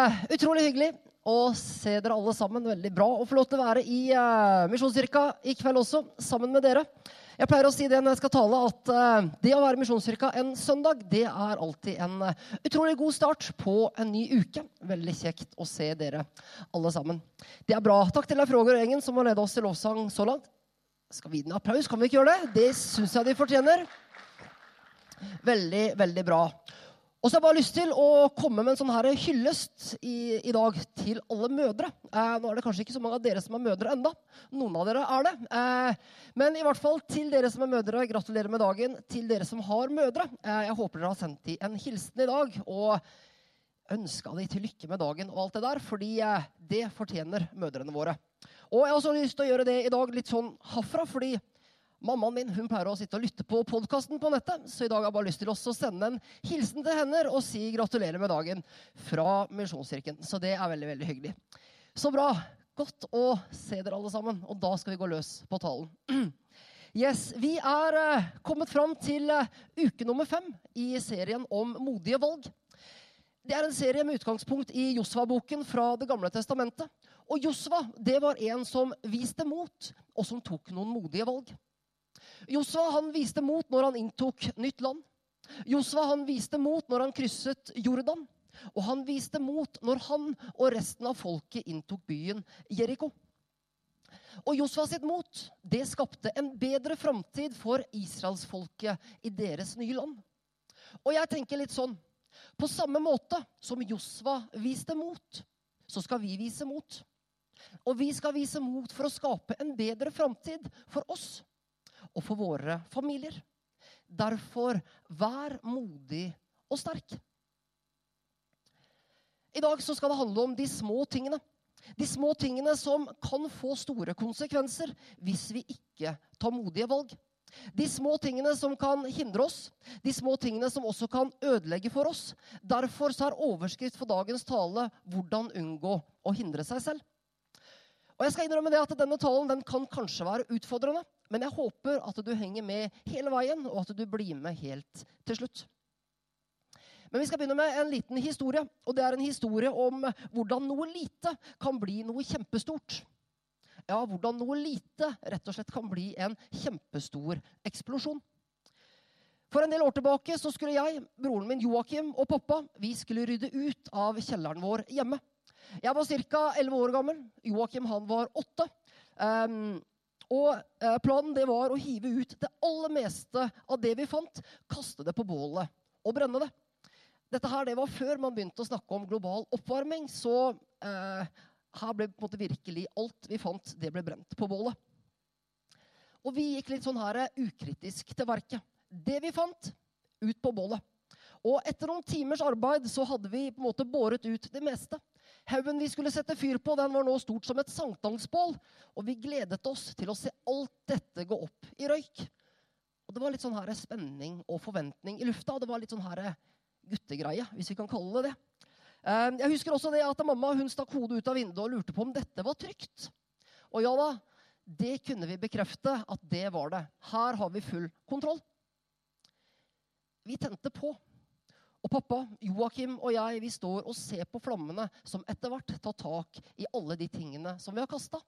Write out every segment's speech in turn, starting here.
uh, utrolig hyggelig å se dere alle sammen. Veldig bra å få lov til å være i uh, Misjonskirka i kveld også, sammen med dere. Jeg pleier å si det når jeg skal tale, at uh, det å være i Misjonskirka en søndag, det er alltid en uh, utrolig god start på en ny uke. Veldig kjekt å se dere alle sammen. Det er bra. Takk til Leif Roger og gjengen som har ledet oss til lovsang så langt. Skal vi gi den applaus? Kan vi ikke gjøre det? Det syns jeg de fortjener. Veldig, veldig bra. Og så har jeg bare lyst til å komme med en sånn her hyllest i, i dag til alle mødre. Eh, nå er det kanskje ikke så mange av dere som er mødre enda. Noen av dere er det. Eh, men i hvert fall til dere som er mødre, gratulerer med dagen. Til dere som har mødre. Eh, jeg håper dere har sendt dem en hilsen i dag. Og ønska dem til lykke med dagen og alt det der, fordi eh, det fortjener mødrene våre. Og jeg har også lyst til å gjøre det i dag litt sånn herfra, fordi Mammaen min hun pleier å sitte og lytte på podkasten på nettet, så i dag har jeg bare lyst til å sende en hilsen til henne og si gratulerer med dagen fra Misjonskirken. Så det er veldig, veldig hyggelig. Så bra. Godt å se dere alle sammen. Og da skal vi gå løs på talen. Yes, Vi er uh, kommet fram til uh, uke nummer fem i serien om modige valg. Det er en serie med utgangspunkt i Josva-boken fra Det gamle testamentet. Og Josva det var en som viste mot, og som tok noen modige valg. Josva han viste mot når han inntok nytt land. Josva han viste mot når han krysset Jordan. Og han viste mot når han og resten av folket inntok byen Jeriko. Og Josva sitt mot det skapte en bedre framtid for israelsfolket i deres nye land. Og jeg tenker litt sånn På samme måte som Josva viste mot, så skal vi vise mot. Og vi skal vise mot for å skape en bedre framtid for oss og for våre familier. Derfor, vær modig og sterk. I dag skal det handle om de små tingene. De små tingene som kan få store konsekvenser hvis vi ikke tar modige valg. De små tingene som kan hindre oss, de små tingene som også kan ødelegge for oss. Derfor er overskrift for dagens tale 'Hvordan unngå å hindre seg selv'. Og jeg skal innrømme det at Denne talen den kan kanskje være utfordrende, men jeg håper at du henger med hele veien, og at du blir med helt til slutt. Men vi skal begynne med en liten historie. og Det er en historie om hvordan noe lite kan bli noe kjempestort. Ja, hvordan noe lite rett og slett kan bli en kjempestor eksplosjon. For en del år tilbake så skulle jeg, broren min Joakim og pappa vi skulle rydde ut av kjelleren vår hjemme. Jeg var ca. 11 år gammel. Joakim han var 8. Um, og uh, planen det var å hive ut det aller meste av det vi fant, kaste det på bålet og brenne det. Dette her, det var før man begynte å snakke om global oppvarming. Så eh, her ble på en måte virkelig alt vi fant, det ble brent på bålet. Og vi gikk litt sånn her ukritisk til verket. Det vi fant, ut på bålet. Og etter noen timers arbeid så hadde vi på en måte båret ut det meste. Haugen vi skulle sette fyr på, den var nå stort som et sankthansbål. Og vi gledet oss til å se alt dette gå opp i røyk. Og Det var litt sånn her spenning og forventning i lufta. og Det var litt sånn her guttegreie, hvis vi kan kalle det det. Eh, jeg husker også det at Mamma hun stakk hodet ut av vinduet og lurte på om dette var trygt. Og ja da, det kunne vi bekrefte at det var det. Her har vi full kontroll. Vi tente på. Og pappa, Joakim og jeg vi står og ser på flammene som etter hvert tar tak i alle de tingene som vi har kasta.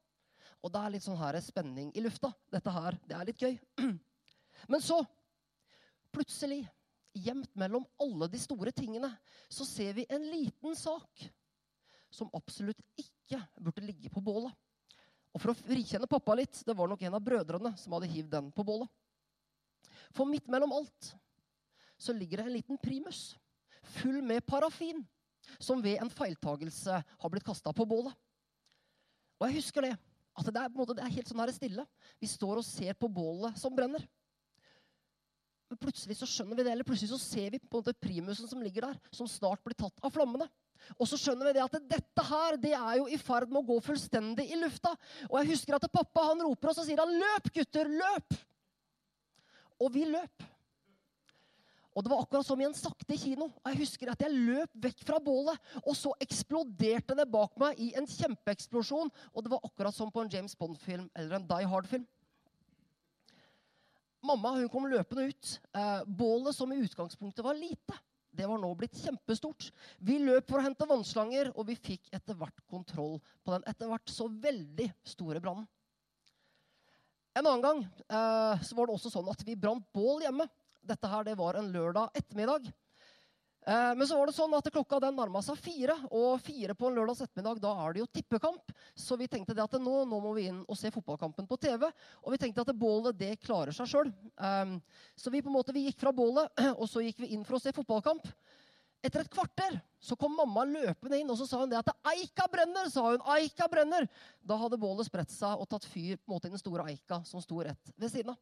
Og det er litt sånn her spenning i lufta. Dette her, det er litt gøy. Men så, plutselig, gjemt mellom alle de store tingene, så ser vi en liten sak som absolutt ikke burde ligge på bålet. Og for å frikjenne pappa litt, det var nok en av brødrene som hadde hivd den på bålet. For midt mellom alt så ligger det en liten primus full med parafin, som ved en feiltagelse har blitt kasta på bålet. Og jeg husker det. At det er, måte, det er helt sånn her stille. Vi står og ser på bålet som brenner. Men plutselig så skjønner vi det, eller plutselig så ser vi på en måte primusen som ligger der, som snart blir tatt av flammene. Og så skjønner vi det at dette her, det er jo i ferd med å gå fullstendig i lufta. Og jeg husker at pappa han roper, oss og sier han 'Løp, gutter! Løp!' Og vi løp. Og det var akkurat som i en sakte kino. Og jeg husker at jeg løp vekk fra bålet, og så eksploderte det bak meg i en kjempeeksplosjon. Og det var akkurat som på en James Bond-film eller en Die Hard-film. Mamma hun kom løpende ut. Eh, bålet som i utgangspunktet var lite, det var nå blitt kjempestort. Vi løp for å hente vannslanger, og vi fikk etter hvert kontroll på den etter hvert så veldig store brannen. En annen gang eh, så var det også sånn at vi brant bål hjemme. Dette her, det var en lørdag ettermiddag. Eh, men så var det sånn at klokka den nærma seg fire, og fire på en lørdags ettermiddag, da er det jo tippekamp. Så vi tenkte det at nå, nå må vi inn og se fotballkampen på TV. Og vi tenkte at bålet det klarer seg sjøl. Um, så vi på en måte, vi gikk fra bålet, og så gikk vi inn for å se fotballkamp. Etter et kvarter så kom mamma løpende inn og så sa hun det at 'Eika brenner!' sa hun. Eika brenner! Da hadde bålet spredt seg og tatt fyr på en måte i den store eika som sto rett ved siden av.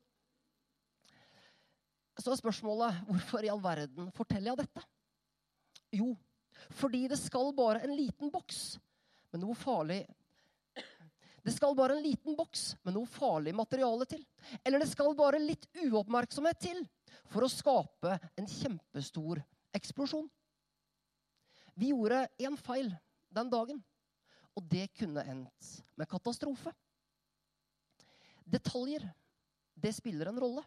Så er spørsmålet hvorfor i all verden forteller jeg dette? Jo, fordi det skal bare en liten boks med noe farlig Det skal bare en liten boks med noe farlig materiale til. Eller det skal bare litt uoppmerksomhet til for å skape en kjempestor eksplosjon. Vi gjorde én feil den dagen, og det kunne endt med katastrofe. Detaljer, det spiller en rolle.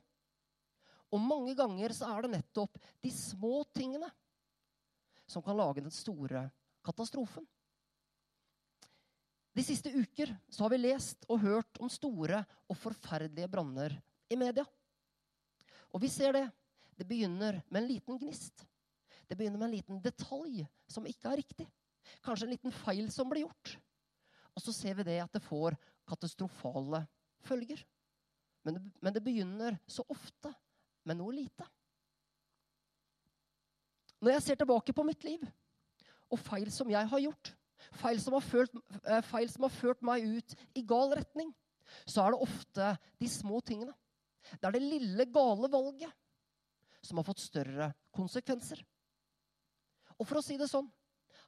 Og mange ganger så er det nettopp de små tingene som kan lage den store katastrofen. De siste uker så har vi lest og hørt om store og forferdelige branner i media. Og vi ser det. Det begynner med en liten gnist. Det begynner med en liten detalj som ikke er riktig. Kanskje en liten feil som blir gjort. Og så ser vi det at det får katastrofale følger. Men det, men det begynner så ofte med noe lite. Når jeg ser tilbake på mitt liv og feil som jeg har gjort, feil som har, ført, eh, feil som har ført meg ut i gal retning, så er det ofte de små tingene. Det er det lille, gale valget som har fått større konsekvenser. Og for å si det sånn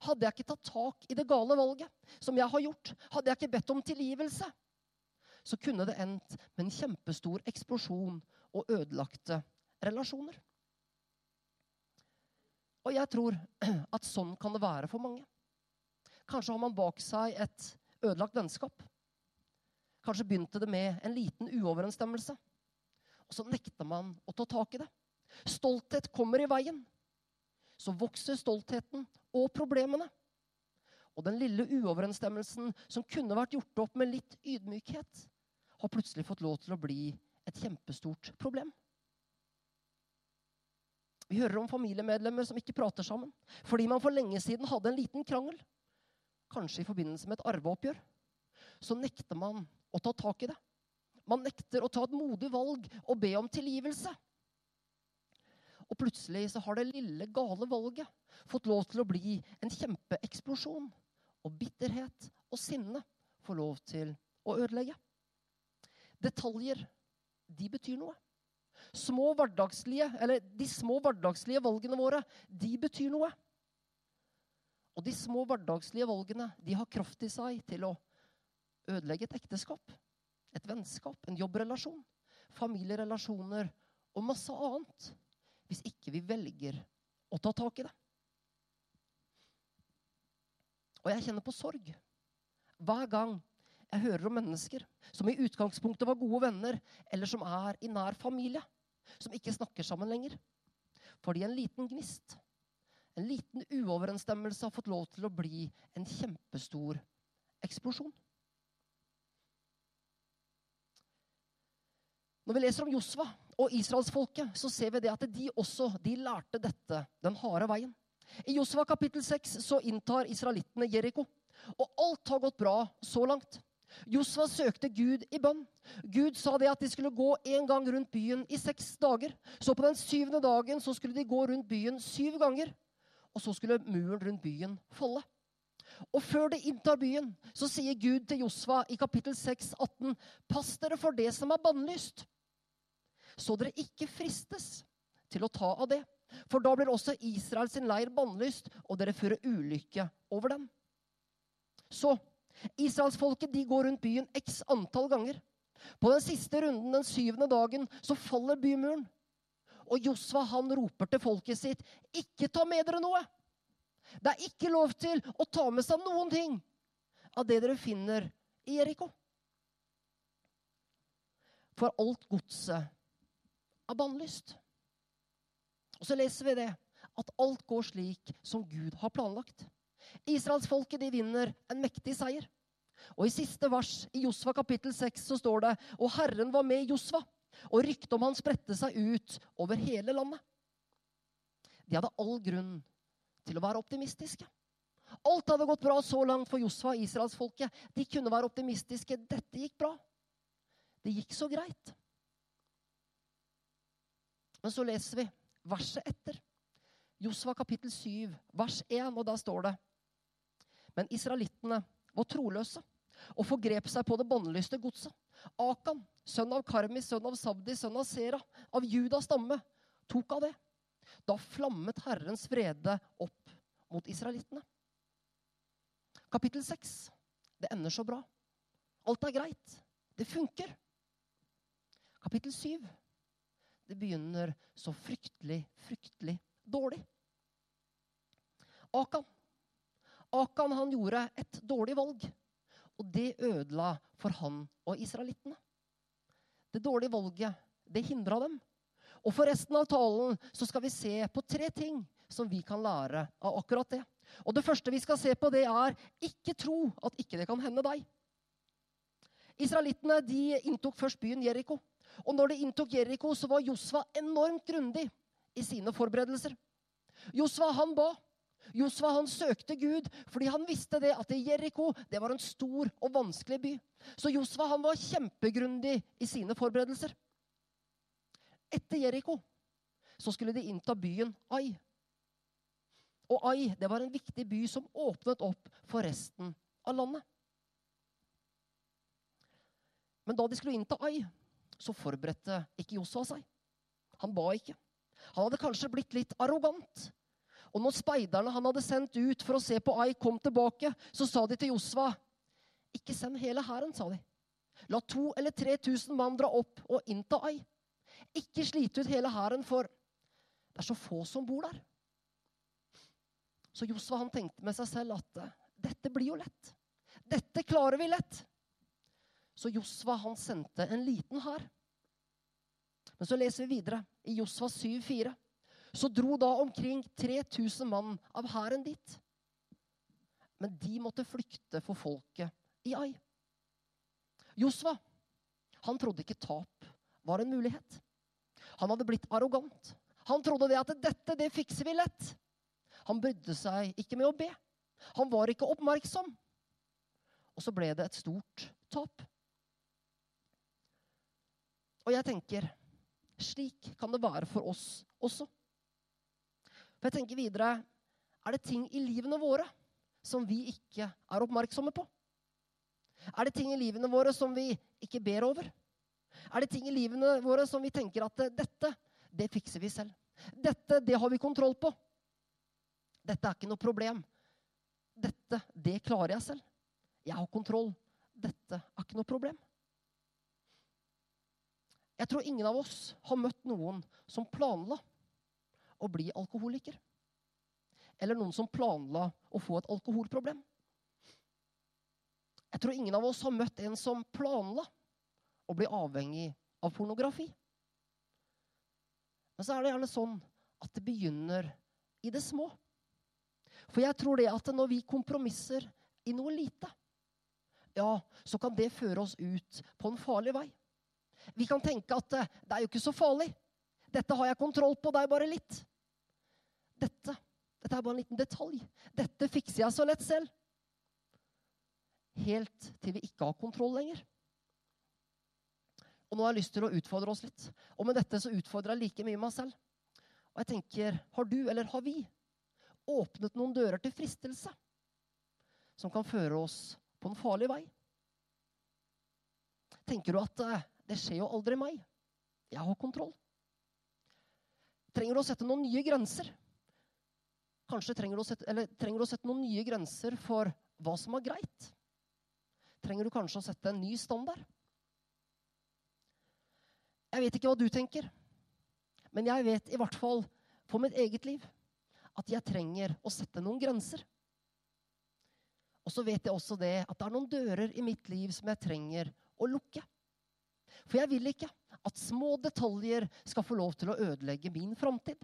hadde jeg ikke tatt tak i det gale valget som jeg har gjort, hadde jeg ikke bedt om tilgivelse, så kunne det endt med en kjempestor eksplosjon og ødelagte relasjoner. Og jeg tror at sånn kan det være for mange. Kanskje har man bak seg et ødelagt vennskap. Kanskje begynte det med en liten uoverensstemmelse. Og så nekter man å ta tak i det. Stolthet kommer i veien. Så vokser stoltheten og problemene. Og den lille uoverensstemmelsen som kunne vært gjort opp med litt ydmykhet, har plutselig fått lov til å bli et kjempestort problem. Vi hører om familiemedlemmer som ikke prater sammen fordi man for lenge siden hadde en liten krangel. Kanskje i forbindelse med et arveoppgjør. Så nekter man å ta tak i det. Man nekter å ta et modig valg og be om tilgivelse. Og plutselig så har det lille, gale valget fått lov til å bli en kjempeeksplosjon. Og bitterhet og sinne får lov til å ødelegge. Detaljer, de betyr noe små hverdagslige, eller de små hverdagslige valgene våre, de betyr noe. Og de små hverdagslige valgene de har kraft i seg til å ødelegge et ekteskap, et vennskap, en jobbrelasjon, familierelasjoner og masse annet. Hvis ikke vi velger å ta tak i det. Og jeg kjenner på sorg hver gang jeg hører om mennesker som i utgangspunktet var gode venner, eller som er i nær familie, som ikke snakker sammen lenger. Fordi en liten gnist, en liten uoverensstemmelse, har fått lov til å bli en kjempestor eksplosjon. Når vi leser om Josva og israelsfolket, så ser vi det at de også de lærte dette den harde veien. I Josva kapittel 6 så inntar israelittene Jeriko. Og alt har gått bra så langt. Josva søkte Gud i bønn. Gud sa det at de skulle gå en gang rundt byen i seks dager. Så på den syvende dagen så skulle de gå rundt byen syv ganger. Og så skulle muren rundt byen falle. Og før de inntar byen, så sier Gud til Josva i kapittel 6, 18.: Pass dere for det som er bannlyst, så dere ikke fristes til å ta av det. For da blir også Israel sin leir bannlyst, og dere fører ulykke over dem. Så Israelsfolket de går rundt byen x antall ganger. På den siste runden, den syvende dagen, så faller bymuren. Og Josva han roper til folket sitt, 'Ikke ta med dere noe!' Det er ikke lov til å ta med seg noen ting av det dere finner i Eriko. For alt godset er bannlyst. Og så leser vi det at alt går slik som Gud har planlagt. Israelsfolket vinner en mektig seier. Og I siste vers i Josva kapittel 6 så står det og Herren var med Josva, og ryktet om han spredte seg ut over hele landet. De hadde all grunn til å være optimistiske. Alt hadde gått bra så langt for Josva og israelsfolket. De kunne være optimistiske. Dette gikk bra. Det gikk så greit. Men så leser vi verset etter. Josva kapittel 7, vers 1, og der står det Men israelittene var troløse og forgrep seg på det båndlyste godset. Akan, sønn av Karmi, sønn av Sabdi, sønn av Sera, av Judas stamme, tok av det. Da flammet Herrens vrede opp mot israelittene. Kapittel 6. Det ender så bra. Alt er greit. Det funker. Kapittel 7. Det begynner så fryktelig, fryktelig dårlig. Akan. Akan han gjorde et dårlig valg. Og det ødela for han og israelittene. Det dårlige valget, det hindra dem. Og for resten av talen så skal vi se på tre ting som vi kan lære av akkurat det. Og det første vi skal se på, det er ikke tro at ikke det kan hende deg. Israelittene de inntok først byen Jeriko. Og når de inntok Jeriko, så var Josva enormt grundig i sine forberedelser. Josva han ba. Josva han søkte Gud fordi han visste det at Jeriko det var en stor og vanskelig by. Så Josva han var kjempegrundig i sine forberedelser. Etter Jeriko så skulle de innta byen Ai. Og Ai det var en viktig by som åpnet opp for resten av landet. Men da de skulle innta Ai, så forberedte ikke Josua seg. Han ba ikke. Han hadde kanskje blitt litt arrogant. Og når speiderne han hadde sendt ut for å se på Ai, kom tilbake, så sa de til Josva Ikke send hele hæren, sa de. La to eller tre tusen mann dra opp og innta Ai. Ikke slite ut hele hæren, for det er så få som bor der. Så Josva han tenkte med seg selv at dette blir jo lett. Dette klarer vi lett. Så Josva han sendte en liten hær. Men så leser vi videre i Josva 7,4. Så dro da omkring 3000 mann av hæren dit. Men de måtte flykte for folket i Ai. Josva han trodde ikke tap var en mulighet. Han hadde blitt arrogant. Han trodde det at dette, det fikser vi lett. Han brydde seg ikke med å be. Han var ikke oppmerksom. Og så ble det et stort tap. Og jeg tenker slik kan det være for oss også. For jeg tenker videre er det ting i livene våre som vi ikke er oppmerksomme på? Er det ting i livene våre som vi ikke ber over? Er det ting i livene våre som vi tenker at dette, det fikser vi selv? Dette, det har vi kontroll på. Dette er ikke noe problem. Dette, det klarer jeg selv. Jeg har kontroll. Dette er ikke noe problem. Jeg tror ingen av oss har møtt noen som planla å bli alkoholiker. Eller noen som planla å få et alkoholproblem. Jeg tror ingen av oss har møtt en som planla å bli avhengig av pornografi. Men så er det gjerne sånn at det begynner i det små. For jeg tror det at når vi kompromisser i noe lite, ja, så kan det føre oss ut på en farlig vei. Vi kan tenke at eh, det er jo ikke så farlig. Dette har jeg kontroll på, er bare litt. Dette, dette er bare en liten detalj. Dette fikser jeg så lett selv. Helt til vi ikke har kontroll lenger. Og nå har jeg lyst til å utfordre oss litt. Og med dette så utfordrer jeg like mye meg selv. Og jeg tenker, har du, eller har vi, åpnet noen dører til fristelse som kan føre oss på en farlig vei? Tenker du at eh, det skjer jo aldri meg? Jeg har kontroll. Trenger du å sette noen nye grenser? Kanskje trenger du, sette, trenger du å sette noen nye grenser for hva som er greit? Trenger du kanskje å sette en ny standard? Jeg vet ikke hva du tenker, men jeg vet i hvert fall for mitt eget liv at jeg trenger å sette noen grenser. Og så vet jeg også det at det er noen dører i mitt liv som jeg trenger å lukke. For jeg vil ikke at små detaljer skal få lov til å ødelegge min framtid.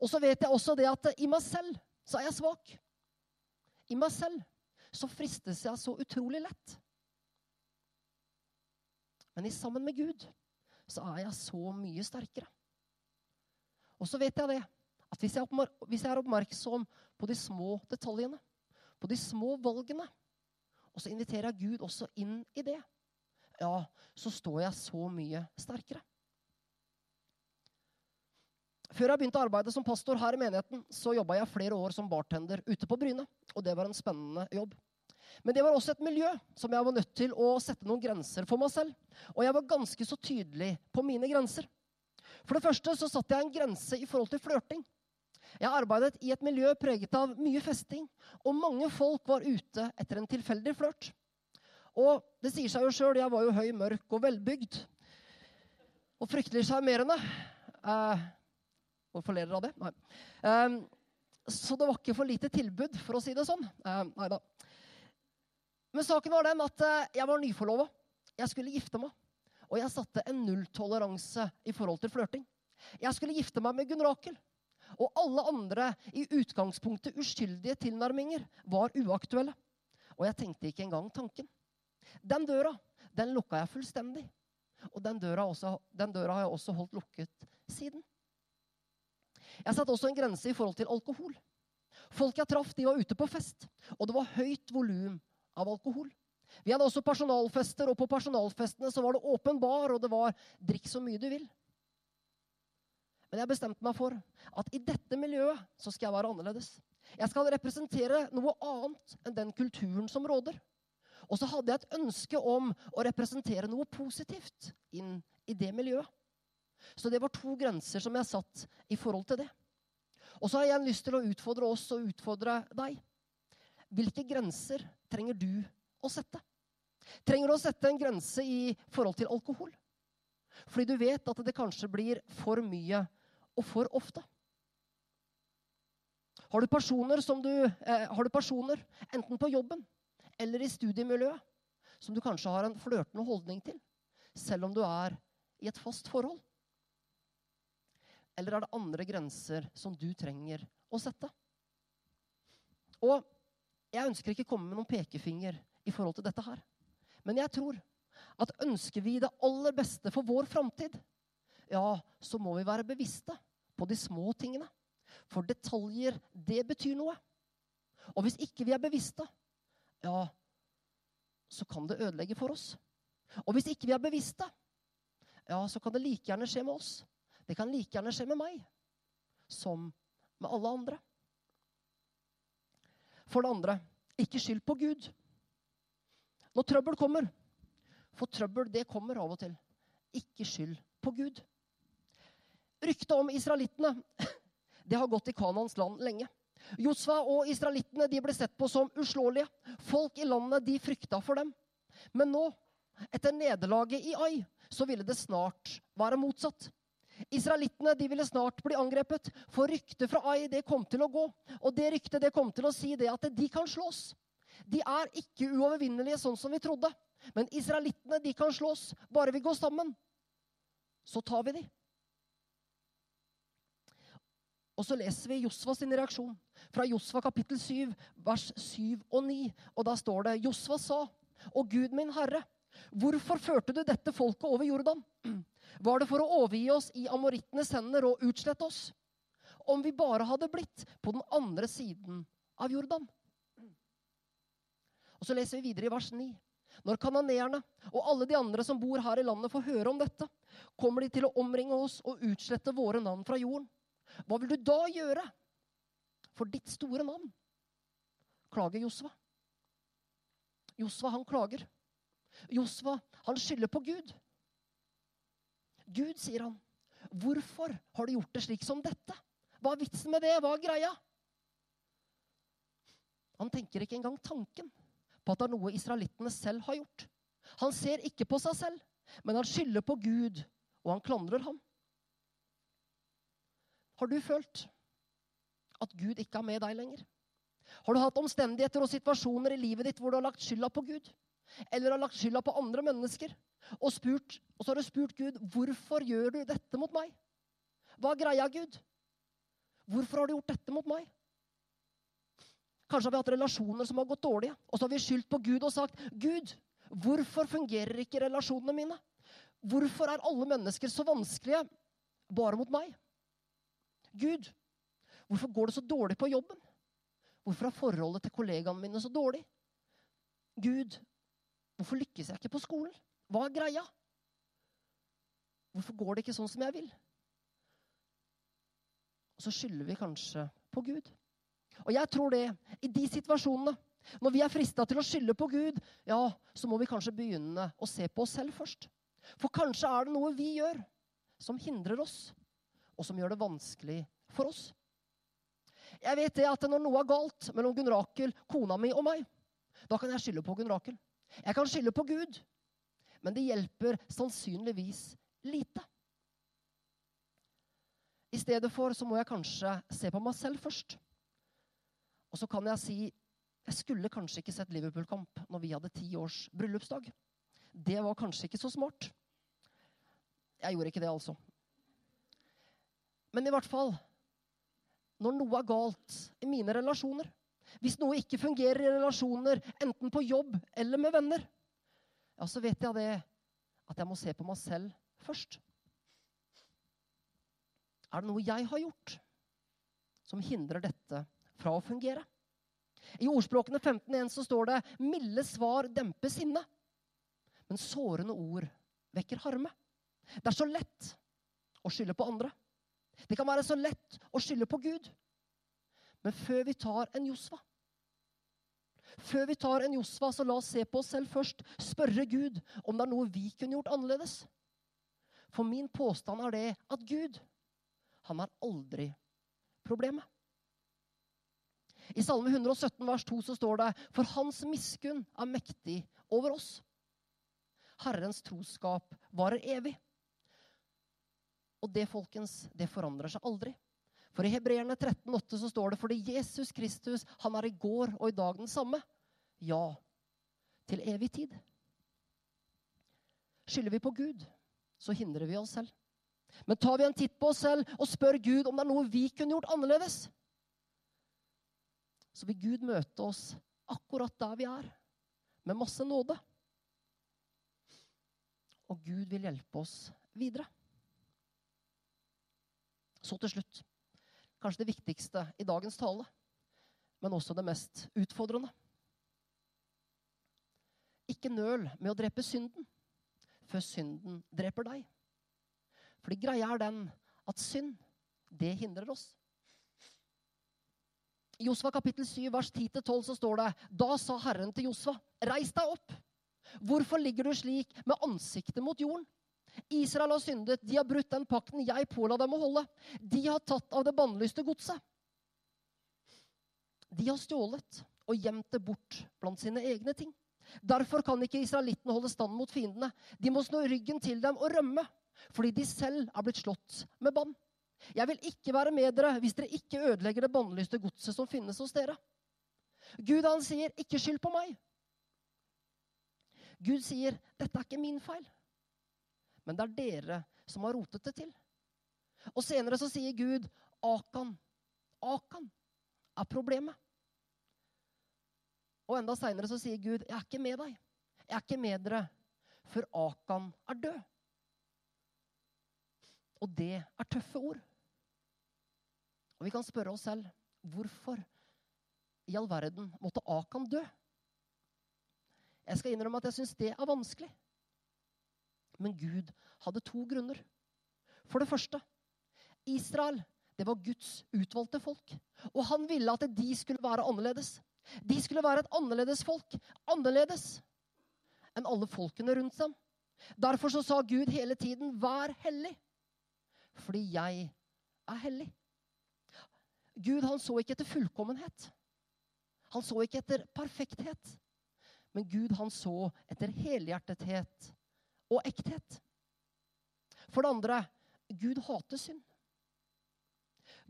Og så vet jeg også det at i meg selv så er jeg svak. I meg selv så fristes jeg så utrolig lett. Men i sammen med Gud så er jeg så mye sterkere. Og så vet jeg det, at hvis jeg, hvis jeg er oppmerksom på de små detaljene, på de små valgene, og så inviterer jeg Gud også inn i det, ja, så står jeg så mye sterkere. Før jeg begynte å arbeide som pastor her i menigheten, så jobba jeg flere år som bartender ute på Bryne. Og det var en spennende jobb. Men det var også et miljø som jeg var nødt til å sette noen grenser for meg selv. Og jeg var ganske så tydelig på mine grenser. For det første så satte jeg en grense i forhold til flørting. Jeg arbeidet i et miljø preget av mye festing, og mange folk var ute etter en tilfeldig flørt. Og det sier seg jo sjøl, jeg var jo høy, mørk og velbygd. Og fryktelig sjarmerende. Eh, hvorfor ler dere av det? Nei. Eh, så det var ikke for lite tilbud, for å si det sånn. Eh, nei da. Men saken var den at eh, jeg var nyforlova. Jeg skulle gifte meg. Og jeg satte en nulltoleranse i forhold til flørting. Jeg skulle gifte meg med Gunn Rakel. Og alle andre i utgangspunktet uskyldige tilnærminger var uaktuelle. Og jeg tenkte ikke engang tanken. Den døra den lukka jeg fullstendig. Og den døra, også, den døra har jeg også holdt lukket siden. Jeg satte også en grense i forhold til alkohol. Folk jeg traff, de var ute på fest, og det var høyt volum av alkohol. Vi hadde også personalfester, og på personalfestene så var det åpen bar, og det var 'drikk så mye du vil'. Men jeg bestemte meg for at i dette miljøet så skal jeg være annerledes. Jeg skal representere noe annet enn den kulturen som råder. Og så hadde jeg et ønske om å representere noe positivt inn i det miljøet. Så det var to grenser som jeg satt i forhold til det. Og så har jeg lyst til å utfordre oss og utfordre deg. Hvilke grenser trenger du å sette? Trenger du å sette en grense i forhold til alkohol? Fordi du vet at det kanskje blir for mye og for ofte. Har du personer, du, eh, har du personer enten på jobben eller i studiemiljøet, som du kanskje har en flørtende holdning til, selv om du er i et fast forhold? Eller er det andre grenser som du trenger å sette? Og jeg ønsker ikke å komme med noen pekefinger i forhold til dette her. Men jeg tror at ønsker vi det aller beste for vår framtid, ja, så må vi være bevisste på de små tingene. For detaljer, det betyr noe. Og hvis ikke vi er bevisste, ja, så kan det ødelegge for oss. Og hvis ikke vi er bevisste, ja, så kan det like gjerne skje med oss. Det kan like gjerne skje med meg som med alle andre. For det andre ikke skyld på Gud. Når trøbbel kommer, for trøbbel det kommer av og til, ikke skyld på Gud. Ryktet om israelittene det har gått i Kanans land lenge. Josfa og israelittene ble sett på som uslåelige. Folk i landet de frykta for dem. Men nå, etter nederlaget i Ai, så ville det snart være motsatt. Israelittene ville snart bli angrepet, for ryktet fra Ai det kom til å gå. Og det ryktet det kom til å si det at de kan slås. De er ikke uovervinnelige sånn som vi trodde. Men israelittene kan slås bare vi går sammen. Så tar vi de. Og så leser vi Josva sin reaksjon fra Josva kapittel 7, vers 7 og 9. Og da står det Josva sa, og Gud min Herre, hvorfor førte du dette folket over Jordan? Var det for å overgi oss i amorittenes hender og utslette oss? Om vi bare hadde blitt på den andre siden av Jordan. Og så leser vi videre i vers 9. Når kanoneerne og alle de andre som bor her i landet, får høre om dette, kommer de til å omringe oss og utslette våre navn fra jorden. Hva vil du da gjøre for ditt store navn? Klager Josva. Josva, han klager. Josva, han skylder på Gud. Gud, sier han, hvorfor har du gjort det slik som dette? Hva er vitsen med det? Hva er greia? Han tenker ikke engang tanken på at det er noe israelittene selv har gjort. Han ser ikke på seg selv, men han skylder på Gud, og han klandrer ham. Har du følt at Gud ikke er med deg lenger? Har du hatt omstendigheter og situasjoner i livet ditt hvor du har lagt skylda på Gud? Eller har lagt skylda på andre mennesker? Og, spurt, og så har du spurt Gud hvorfor gjør du dette mot meg? Hva er greia, Gud? Hvorfor har du gjort dette mot meg? Kanskje har vi hatt relasjoner som har gått dårlige, og så har vi skyldt på Gud og sagt, 'Gud, hvorfor fungerer ikke relasjonene mine?' Hvorfor er alle mennesker så vanskelige bare mot meg? Gud, hvorfor går det så dårlig på jobben? Hvorfor er forholdet til kollegaene mine så dårlig? Gud, hvorfor lykkes jeg ikke på skolen? Hva er greia? Hvorfor går det ikke sånn som jeg vil? Og så skylder vi kanskje på Gud. Og jeg tror det, i de situasjonene, når vi er frista til å skylde på Gud, ja, så må vi kanskje begynne å se på oss selv først. For kanskje er det noe vi gjør som hindrer oss, og som gjør det vanskelig for oss. Jeg vet det at når noe er galt mellom Gunn Rakel, kona mi og meg, da kan jeg skylde på Gunn Rakel. Jeg kan skylde på Gud. Men det hjelper sannsynligvis lite. I stedet for så må jeg kanskje se på meg selv først. Og så kan jeg si jeg skulle kanskje ikke sett Liverpool-kamp når vi hadde ti års bryllupsdag. Det var kanskje ikke så smart. Jeg gjorde ikke det, altså. Men i hvert fall Når noe er galt i mine relasjoner, hvis noe ikke fungerer i relasjoner, enten på jobb eller med venner, ja, så vet jeg det at jeg må se på meg selv først. Er det noe jeg har gjort som hindrer dette fra å fungere? I ordspråkene 15.1 så står det 'milde svar demper sinne', men sårende ord vekker harme. Det er så lett å skylde på andre. Det kan være så lett å skylde på Gud. Men før vi tar en Josva Før vi tar en Josva, så la oss se på oss selv først. Spørre Gud om det er noe vi kunne gjort annerledes. For min påstand er det at Gud, han er aldri problemet. I Salme 117 vers 2 så står det For hans miskunn er mektig over oss. Herrens troskap varer evig. Og det, folkens, det forandrer seg aldri. For i Hebreerne 13,8 så står det fordi Jesus Kristus, han er i går og i dag den samme. Ja, til evig tid. Skylder vi på Gud, så hindrer vi oss selv. Men tar vi en titt på oss selv og spør Gud om det er noe vi kunne gjort annerledes, så vil Gud møte oss akkurat der vi er, med masse nåde. Og Gud vil hjelpe oss videre. Så til slutt kanskje det viktigste i dagens tale, men også det mest utfordrende. Ikke nøl med å drepe synden før synden dreper deg. Fordi greia er den at synd, det hindrer oss. I Josva kapittel 7, vers 10-12 så står det Da sa Herren til Josva, reis deg opp. Hvorfor ligger du slik med ansiktet mot jorden? Israel har syndet, de har brutt den pakten jeg påla dem å holde. De har tatt av det bannlyste godset. De har stjålet og gjemt det bort blant sine egne ting. Derfor kan ikke israelittene holde stand mot fiendene. De må snu ryggen til dem og rømme, fordi de selv er blitt slått med bann. Jeg vil ikke være med dere hvis dere ikke ødelegger det bannlyste godset som finnes hos dere. Gud han sier, 'Ikke skyld på meg'. Gud sier, 'Dette er ikke min feil, men det er dere som har rotet det til'. Og senere så sier Gud, 'Akan, Akan er problemet'. Og enda seinere så sier Gud, 'Jeg er ikke med deg. Jeg er ikke med dere før Akan er død'. Og det er tøffe ord. Og vi kan spørre oss selv hvorfor i all verden måtte Akan dø? Jeg skal innrømme at jeg syns det er vanskelig. Men Gud hadde to grunner. For det første Israel det var Guds utvalgte folk. Og han ville at de skulle være annerledes. De skulle være et annerledes folk. Annerledes enn alle folkene rundt seg. Derfor så sa Gud hele tiden 'vær hellig', fordi jeg er hellig. Gud han så ikke etter fullkommenhet. Han så ikke etter perfekthet. Men Gud han så etter helhjertethet og ekthet. For det andre Gud hater synd.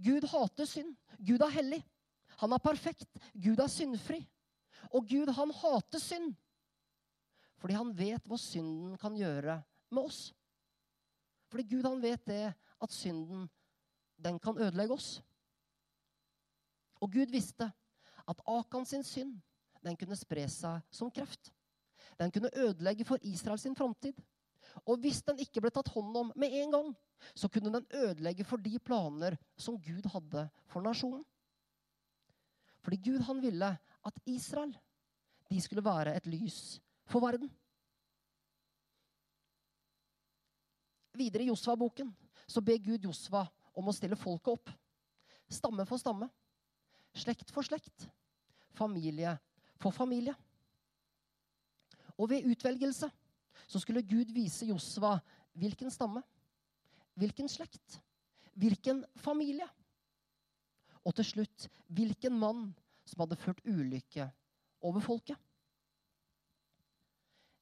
Gud hater synd. Gud er hellig. Han er perfekt. Gud er syndfri. Og Gud han hater synd fordi han vet hva synden kan gjøre med oss. Fordi Gud han vet det at synden den kan ødelegge oss. Og Gud visste at Akan sin synd den kunne spre seg som kreft. Den kunne ødelegge for Israels framtid. Og hvis den ikke ble tatt hånd om med en gang, så kunne den ødelegge for de planer som Gud hadde for nasjonen. Fordi Gud han ville at Israel de skulle være et lys for verden. Videre i Josva-boken så ber Gud Josva om å stille folket opp. Stamme for stamme, slekt for slekt, familie for familie. Og ved utvelgelse så skulle Gud vise Josva hvilken stamme, hvilken slekt, hvilken familie. Og til slutt hvilken mann som hadde ført ulykke over folket.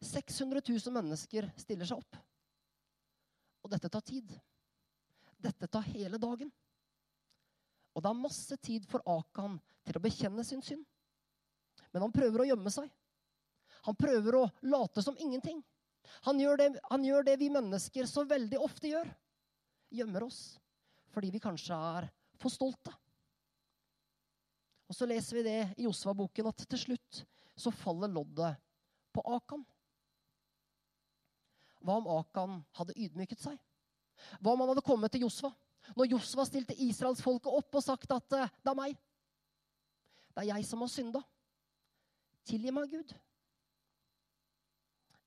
600 000 mennesker stiller seg opp. Og dette tar tid. Dette tar hele dagen. Og det er masse tid for Akan til å bekjenne sin synd. Men han prøver å gjemme seg. Han prøver å late som ingenting. Han gjør, det, han gjør det vi mennesker så veldig ofte gjør. Gjemmer oss fordi vi kanskje er for stolte. Og så leser vi det i Josva-boken at til slutt så faller loddet på Akan. Hva om Akan hadde ydmyket seg? Hva om han hadde kommet til Josva? Når Josva stilte israelsfolket opp og sagt at eh, det er meg. Det er jeg som har synda. Tilgi meg, Gud.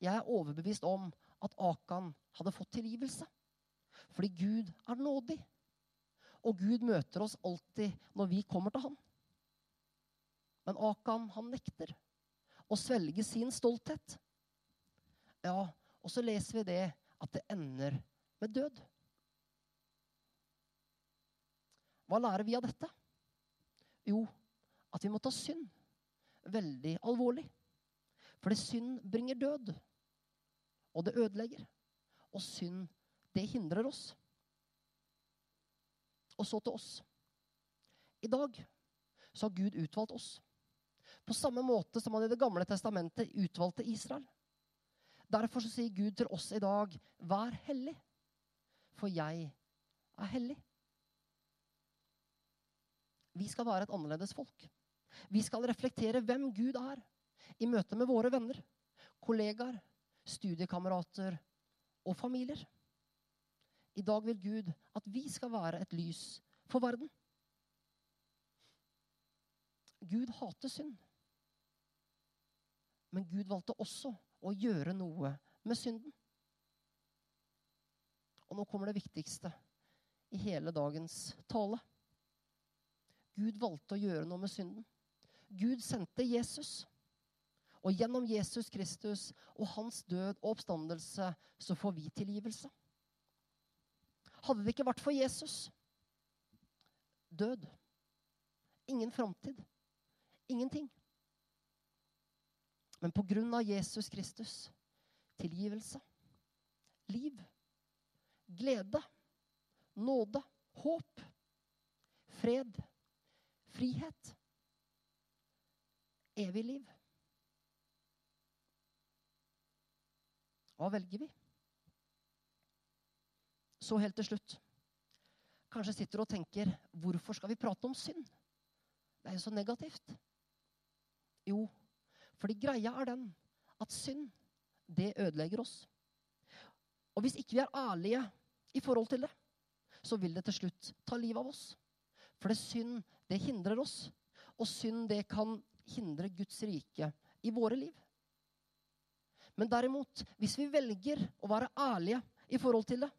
Jeg er overbevist om at Akan hadde fått tilgivelse. Fordi Gud er nådig. Og Gud møter oss alltid når vi kommer til ham. Men Akan, han nekter å svelge sin stolthet. Ja, og så leser vi det at det ender med død. Hva lærer vi av dette? Jo, at vi må ta synd veldig alvorlig. Fordi synd bringer død. Og det ødelegger. Og synd, det hindrer oss. Og så til oss. I dag så har Gud utvalgt oss. På samme måte som han i Det gamle testamentet utvalgte Israel. Derfor så sier Gud til oss i dag, vær hellig, for jeg er hellig. Vi skal være et annerledes folk. Vi skal reflektere hvem Gud er i møte med våre venner, kollegaer, studiekamerater og familier. I dag vil Gud at vi skal være et lys for verden. Gud hater synd. Men Gud valgte også å gjøre noe med synden. Og nå kommer det viktigste i hele dagens tale. Gud valgte å gjøre noe med synden. Gud sendte Jesus. Og gjennom Jesus Kristus og hans død og oppstandelse så får vi tilgivelse. Hadde det ikke vært for Jesus? Død, ingen framtid, ingenting. Men på grunn av Jesus Kristus tilgivelse, liv, glede, nåde, håp, fred, frihet. Evig liv. Hva velger vi? Så helt til slutt. Kanskje sitter du og tenker hvorfor skal vi prate om synd? Det er jo så negativt. Jo, fordi greia er den at synd, det ødelegger oss. Og hvis ikke vi er ærlige i forhold til det, så vil det til slutt ta livet av oss. For det synd, det hindrer oss. Og synd, det kan hindre Guds rike i våre liv. Men derimot, hvis vi velger å være ærlige i forhold til det,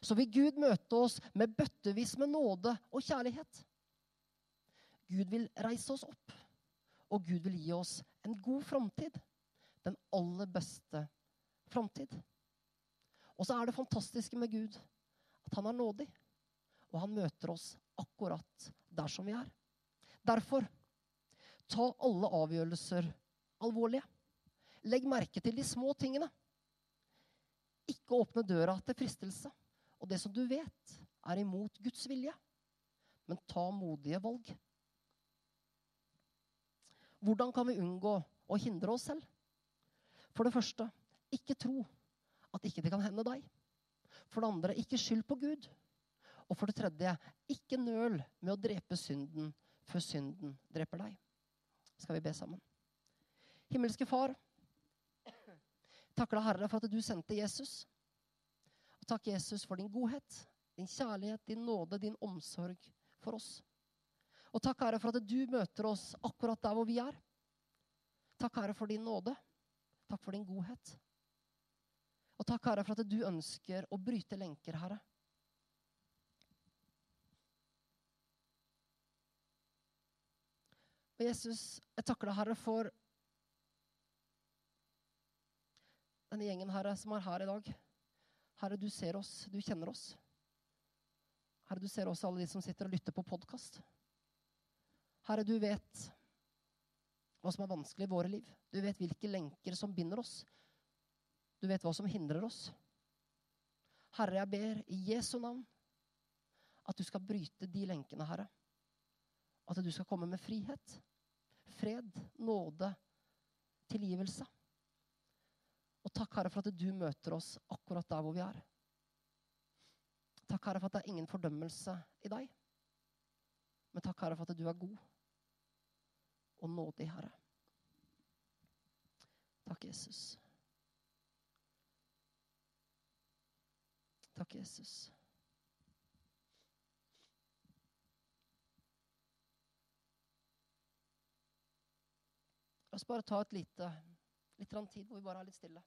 så vil Gud møte oss med bøttevis med nåde og kjærlighet. Gud vil reise oss opp, og Gud vil gi oss en god framtid. Den aller beste framtid. Og så er det fantastiske med Gud at han er nådig, og han møter oss akkurat der som vi er. Derfor Ta alle avgjørelser alvorlige. Legg merke til de små tingene. Ikke åpne døra til fristelse og det som du vet er imot Guds vilje. Men ta modige valg. Hvordan kan vi unngå å hindre oss selv? For det første, ikke tro at ikke det kan hende deg. For det andre, ikke skyld på Gud. Og for det tredje, ikke nøl med å drepe synden før synden dreper deg. Skal vi be sammen? Himmelske Far, deg, Herre, for at du sendte Jesus. Og takk, Jesus, for din godhet, din kjærlighet, din nåde, din omsorg for oss. Og takk, Herre, for at du møter oss akkurat der hvor vi er. Takk, Herre, for din nåde. Takk for din godhet. Og takk, Herre, for at du ønsker å bryte lenker, Herre. Og Jesus, jeg takker deg, Herre, for denne gjengen, Herre, som er her i dag. Herre, du ser oss, du kjenner oss. Herre, du ser også alle de som sitter og lytter på podkast. Herre, du vet hva som er vanskelig i våre liv. Du vet hvilke lenker som binder oss. Du vet hva som hindrer oss. Herre, jeg ber i Jesu navn at du skal bryte de lenkene, Herre. At du skal komme med frihet, fred, nåde, tilgivelse. Og takk, Herre, for at du møter oss akkurat der hvor vi er. Takk, Herre, for at det er ingen fordømmelse i deg. Men takk, Herre, for at du er god og nådig, Herre. Takk, Jesus. Takk, Jesus. La oss bare ta et lite, litt tid hvor vi bare er litt stille.